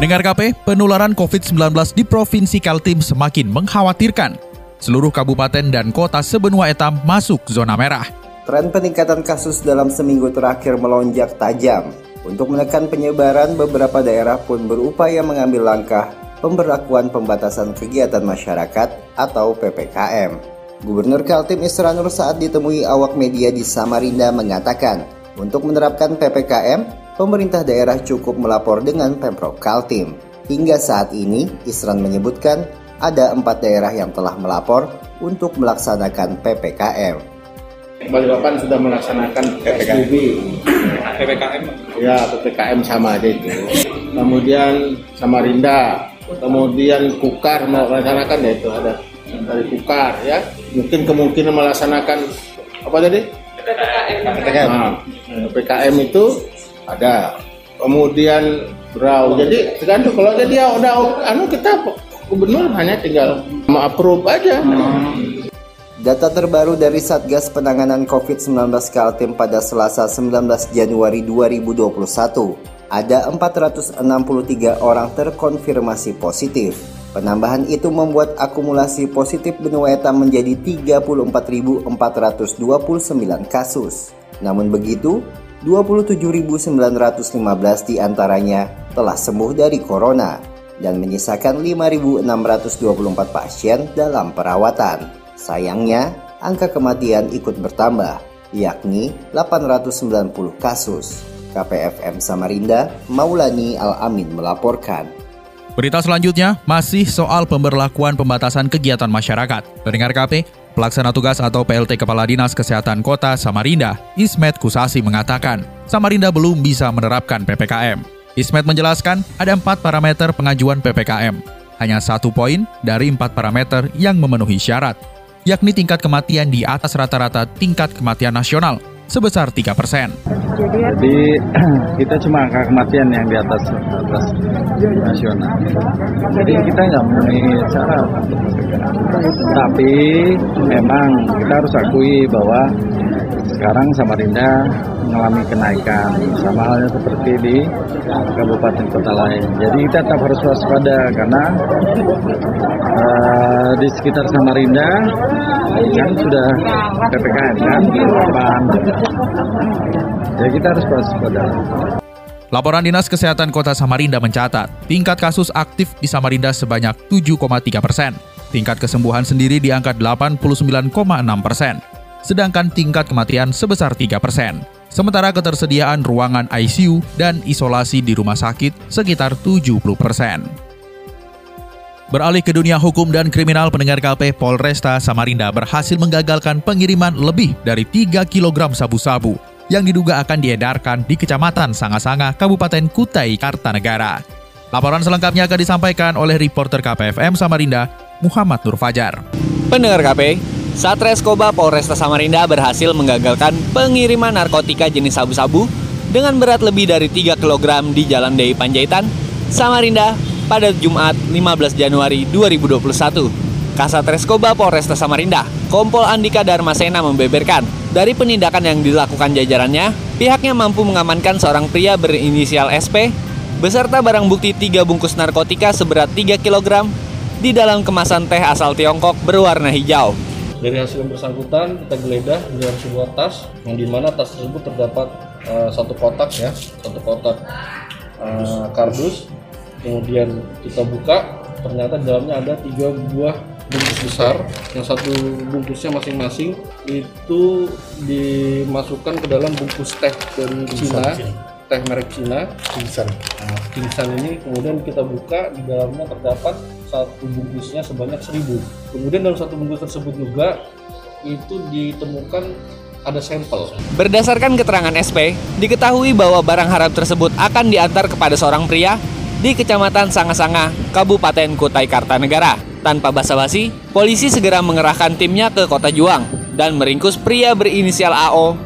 Pendengar KP, penularan COVID-19 di Provinsi Kaltim semakin mengkhawatirkan. Seluruh kabupaten dan kota sebenua etam masuk zona merah. Tren peningkatan kasus dalam seminggu terakhir melonjak tajam. Untuk menekan penyebaran, beberapa daerah pun berupaya mengambil langkah pemberlakuan pembatasan kegiatan masyarakat atau PPKM. Gubernur Kaltim Isranur saat ditemui awak media di Samarinda mengatakan, untuk menerapkan PPKM, pemerintah daerah cukup melapor dengan Pemprov Kaltim. Hingga saat ini, Isran menyebutkan ada empat daerah yang telah melapor untuk melaksanakan PPKM. Balikpapan sudah melaksanakan PPKM. PPKM? Ya, PPKM sama aja itu. Kemudian Samarinda, kemudian Kukar melaksanakan ya itu ada dari Kukar ya. Mungkin kemungkinan melaksanakan apa tadi? PPKM. PPKM. Nah, PPKM itu ada. Kemudian berau jadi tergantung. Kalau dia udah anu kita gubernur hanya tinggal approve aja. Data terbaru dari Satgas Penanganan COVID-19 Kaltim pada Selasa 19 Januari 2021, ada 463 orang terkonfirmasi positif. Penambahan itu membuat akumulasi positif benua etam menjadi 34.429 kasus. Namun begitu, 27.915 di antaranya telah sembuh dari corona dan menyisakan 5.624 pasien dalam perawatan. Sayangnya, angka kematian ikut bertambah, yakni 890 kasus. KPFM Samarinda, Maulani Al-Amin melaporkan. Berita selanjutnya masih soal pemberlakuan pembatasan kegiatan masyarakat. Pendengar KP, Pelaksana tugas atau PLT Kepala Dinas Kesehatan Kota Samarinda, Ismet Kusasi mengatakan, Samarinda belum bisa menerapkan PPKM. Ismet menjelaskan ada empat parameter pengajuan PPKM. Hanya satu poin dari empat parameter yang memenuhi syarat, yakni tingkat kematian di atas rata-rata tingkat kematian nasional sebesar 3 persen. Jadi kita cuma angka kematian yang di atas atas nasional. Jadi kita nggak memenuhi syarat. Tapi memang kita harus akui bahwa sekarang Samarinda mengalami kenaikan sama halnya seperti di kabupaten kota lain. Jadi kita tetap harus waspada karena uh, di sekitar Samarinda kan sudah ppkm kan, Ya kita harus waspada. Laporan Dinas Kesehatan Kota Samarinda mencatat, tingkat kasus aktif di Samarinda sebanyak 7,3 persen. Tingkat kesembuhan sendiri di angka 89,6 persen. Sedangkan tingkat kematian sebesar 3 persen. Sementara ketersediaan ruangan ICU dan isolasi di rumah sakit sekitar 70 persen. Beralih ke dunia hukum dan kriminal, pendengar KP Polresta Samarinda berhasil menggagalkan pengiriman lebih dari 3 kg sabu-sabu yang diduga akan diedarkan di Kecamatan Sanga-Sanga, Kabupaten Kutai, Kartanegara. Laporan selengkapnya akan disampaikan oleh reporter KPFM Samarinda, Muhammad Nur Fajar. Pendengar KP, Satreskoba Polresta Samarinda berhasil menggagalkan pengiriman narkotika jenis sabu-sabu dengan berat lebih dari 3 kg di Jalan Dei Panjaitan, Samarinda pada Jumat 15 Januari 2021. Kasat Reskoba Polresta Samarinda, Kompol Andika Darmasena membeberkan, dari penindakan yang dilakukan jajarannya, pihaknya mampu mengamankan seorang pria berinisial SP beserta barang bukti 3 bungkus narkotika seberat 3 kg di dalam kemasan teh asal Tiongkok berwarna hijau. Dari hasil yang bersangkutan kita geledah di dalam sebuah tas yang di mana tas tersebut terdapat uh, satu kotak ya, satu kotak uh, kardus. kemudian kita buka ternyata di dalamnya ada tiga buah bungkus besar. Yang satu bungkusnya masing-masing itu dimasukkan ke dalam bungkus teh dari Cina teh merek Cina. Kingsan nah, Kingsan ini kemudian kita buka di dalamnya terdapat satu bungkusnya sebanyak seribu kemudian dalam satu bungkus tersebut juga itu ditemukan ada sampel. Berdasarkan keterangan SP, diketahui bahwa barang haram tersebut akan diantar kepada seorang pria di Kecamatan Sanga-Sanga, Kabupaten Kutai Kartanegara. Tanpa basa-basi, polisi segera mengerahkan timnya ke Kota Juang dan meringkus pria berinisial AO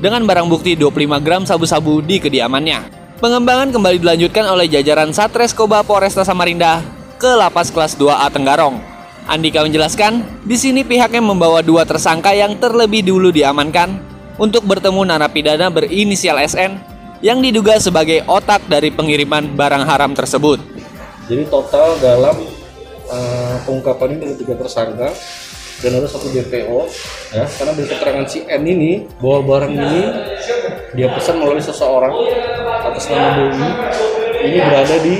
dengan barang bukti 25 gram sabu-sabu di kediamannya. Pengembangan kembali dilanjutkan oleh jajaran Satreskoba Polresta Samarinda ke Lapas Kelas 2A Tenggarong. Andika menjelaskan, di sini pihaknya membawa dua tersangka yang terlebih dulu diamankan untuk bertemu narapidana berinisial SN yang diduga sebagai otak dari pengiriman barang haram tersebut. Jadi total dalam uh, pengungkapan ini ada tiga tersangka dan ada satu DPO ya. Karena dari keterangan si N ini bahwa barang ini dia pesan melalui seseorang atas nama Dewi ini berada di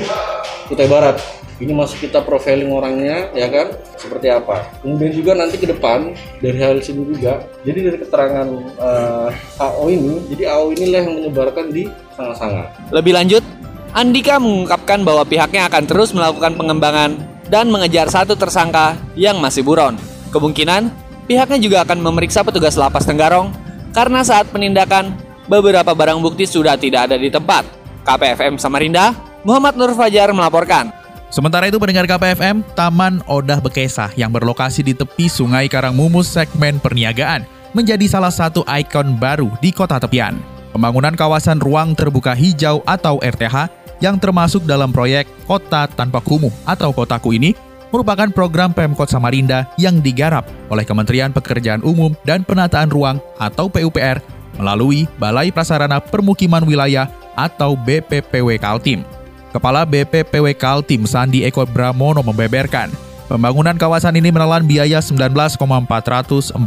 Kutai Barat ini masih kita profiling orangnya ya kan seperti apa kemudian juga nanti ke depan dari hal sini juga jadi dari keterangan uh, eh, AO ini jadi AO inilah yang menyebarkan di sangat-sangat lebih lanjut Andika mengungkapkan bahwa pihaknya akan terus melakukan pengembangan dan mengejar satu tersangka yang masih buron. Kemungkinan pihaknya juga akan memeriksa petugas lapas Tenggarong karena saat penindakan beberapa barang bukti sudah tidak ada di tempat. KPFM Samarinda, Muhammad Nur Fajar melaporkan. Sementara itu pendengar KPFM, Taman Odah Bekesah yang berlokasi di tepi Sungai Karangmumus segmen perniagaan menjadi salah satu ikon baru di kota tepian. Pembangunan kawasan ruang terbuka hijau atau RTH yang termasuk dalam proyek Kota Tanpa Kumuh atau Kotaku ini merupakan program Pemkot Samarinda yang digarap oleh Kementerian Pekerjaan Umum dan Penataan Ruang atau PUPR melalui Balai Prasarana Permukiman Wilayah atau BPPW Kaltim. Kepala BPPW Kaltim Sandi Eko Bramono membeberkan, pembangunan kawasan ini menelan biaya 19,446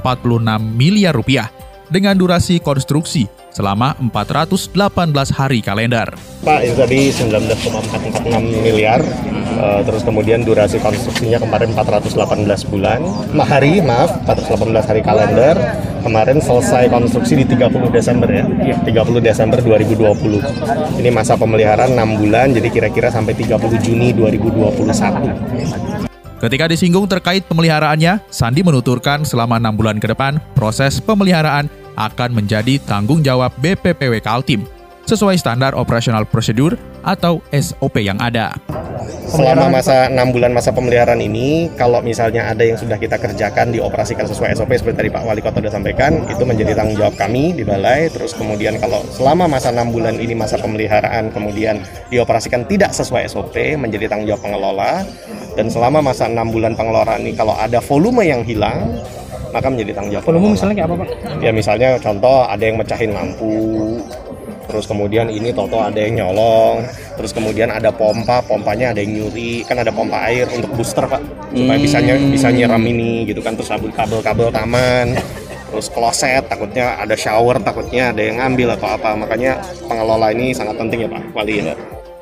miliar rupiah dengan durasi konstruksi selama 418 hari kalender. Pak, itu tadi 19,446 miliar, uh, terus kemudian durasi konstruksinya kemarin 418 bulan, Ma hari, maaf, 418 hari kalender, kemarin selesai konstruksi di 30 Desember ya, 30 Desember 2020. Ini masa pemeliharaan 6 bulan, jadi kira-kira sampai 30 Juni 2021. Ketika disinggung terkait pemeliharaannya, Sandi menuturkan selama enam bulan ke depan, proses pemeliharaan akan menjadi tanggung jawab BPPW Kaltim sesuai standar operasional prosedur atau SOP yang ada. Selama masa 6 bulan masa pemeliharaan ini, kalau misalnya ada yang sudah kita kerjakan dioperasikan sesuai SOP seperti tadi Pak Wali Kota sudah sampaikan, itu menjadi tanggung jawab kami di balai. Terus kemudian kalau selama masa 6 bulan ini masa pemeliharaan kemudian dioperasikan tidak sesuai SOP, menjadi tanggung jawab pengelola. Dan selama masa 6 bulan pengelolaan ini kalau ada volume yang hilang, maka menjadi tanggung jawab. Volume misalnya kayak apa Pak? Ya misalnya contoh ada yang mecahin lampu, terus kemudian ini toto ada yang nyolong, terus kemudian ada pompa, pompanya ada yang nyuri, kan ada pompa air untuk booster pak, supaya bisa hmm. bisa nyiram ini gitu kan, terus kabel-kabel taman, terus kloset takutnya ada shower takutnya ada yang ngambil atau apa, makanya pengelola ini sangat penting ya pak. Wali ya.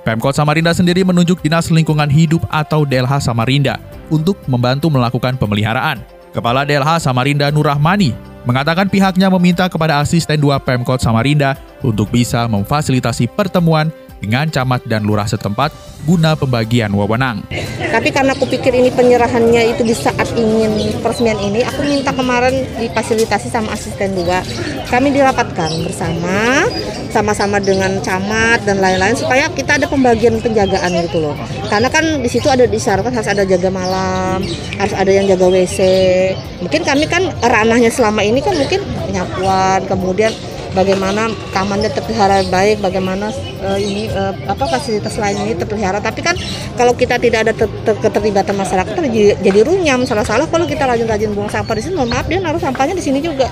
Pemkot Samarinda sendiri menunjuk Dinas Lingkungan Hidup atau DLH Samarinda untuk membantu melakukan pemeliharaan. Kepala DLH Samarinda Nurrahmani mengatakan pihaknya meminta kepada asisten 2 Pemkot Samarinda untuk bisa memfasilitasi pertemuan dengan camat dan lurah setempat guna pembagian wewenang. Tapi karena aku pikir ini penyerahannya itu di saat ingin peresmian ini, aku minta kemarin difasilitasi sama asisten dua. Kami dirapatkan bersama, sama-sama dengan camat dan lain-lain supaya kita ada pembagian penjagaan gitu loh. Karena kan di situ ada disyaratkan harus ada jaga malam, harus ada yang jaga WC. Mungkin kami kan ranahnya selama ini kan mungkin penyapuan, kemudian bagaimana tamannya terpelihara baik, bagaimana uh, ini uh, apa fasilitas lain ini terpelihara. Tapi kan kalau kita tidak ada ter ter keterlibatan masyarakat jadi, jadi runyam. Salah-salah kalau kita rajin-rajin buang sampah di sini, mohon maaf dia naruh sampahnya di sini juga.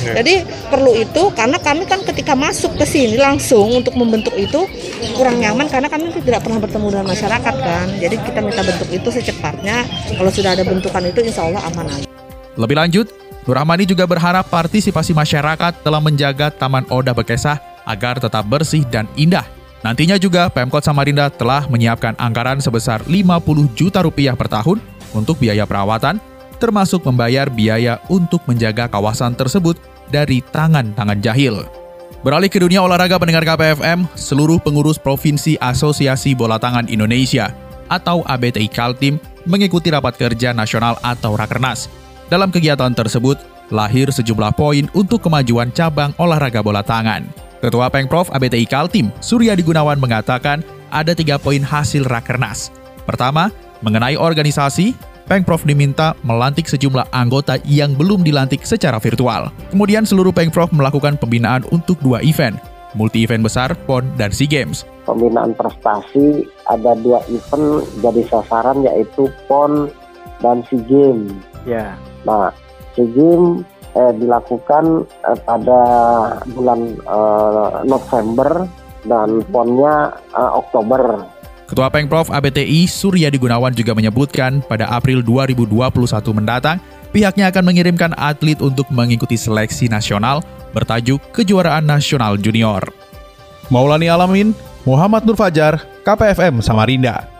Yeah. Jadi perlu itu karena kami kan ketika masuk ke sini langsung untuk membentuk itu kurang nyaman karena kami tidak pernah bertemu dengan masyarakat kan. Jadi kita minta bentuk itu secepatnya. Kalau sudah ada bentukan itu insya Allah aman aja. Lebih lanjut, Nurrahmani juga berharap partisipasi masyarakat dalam menjaga Taman Oda Bekesah agar tetap bersih dan indah. Nantinya juga Pemkot Samarinda telah menyiapkan anggaran sebesar 50 juta rupiah per tahun untuk biaya perawatan, termasuk membayar biaya untuk menjaga kawasan tersebut dari tangan-tangan jahil. Beralih ke dunia olahraga pendengar KPFM, seluruh pengurus Provinsi Asosiasi Bola Tangan Indonesia atau ABTI Kaltim mengikuti rapat kerja nasional atau Rakernas dalam kegiatan tersebut, lahir sejumlah poin untuk kemajuan cabang olahraga bola tangan. Ketua Pengprov ABTI Kaltim, Surya Digunawan mengatakan, ada tiga poin hasil Rakernas. Pertama, mengenai organisasi, Pengprov diminta melantik sejumlah anggota yang belum dilantik secara virtual. Kemudian seluruh Pengprov melakukan pembinaan untuk dua event, multi-event besar PON dan SEA Games. Pembinaan prestasi ada dua event jadi sasaran yaitu PON dan SEA Games. Ya. Nah, SEA Games eh, dilakukan eh, pada bulan eh, November dan PON-nya eh, Oktober. Ketua Pengprov ABTI Surya Gunawan juga menyebutkan pada April 2021 mendatang, pihaknya akan mengirimkan atlet untuk mengikuti seleksi nasional bertajuk Kejuaraan Nasional Junior. Maulani Alamin, Muhammad Nur Fajar, KPFM Samarinda.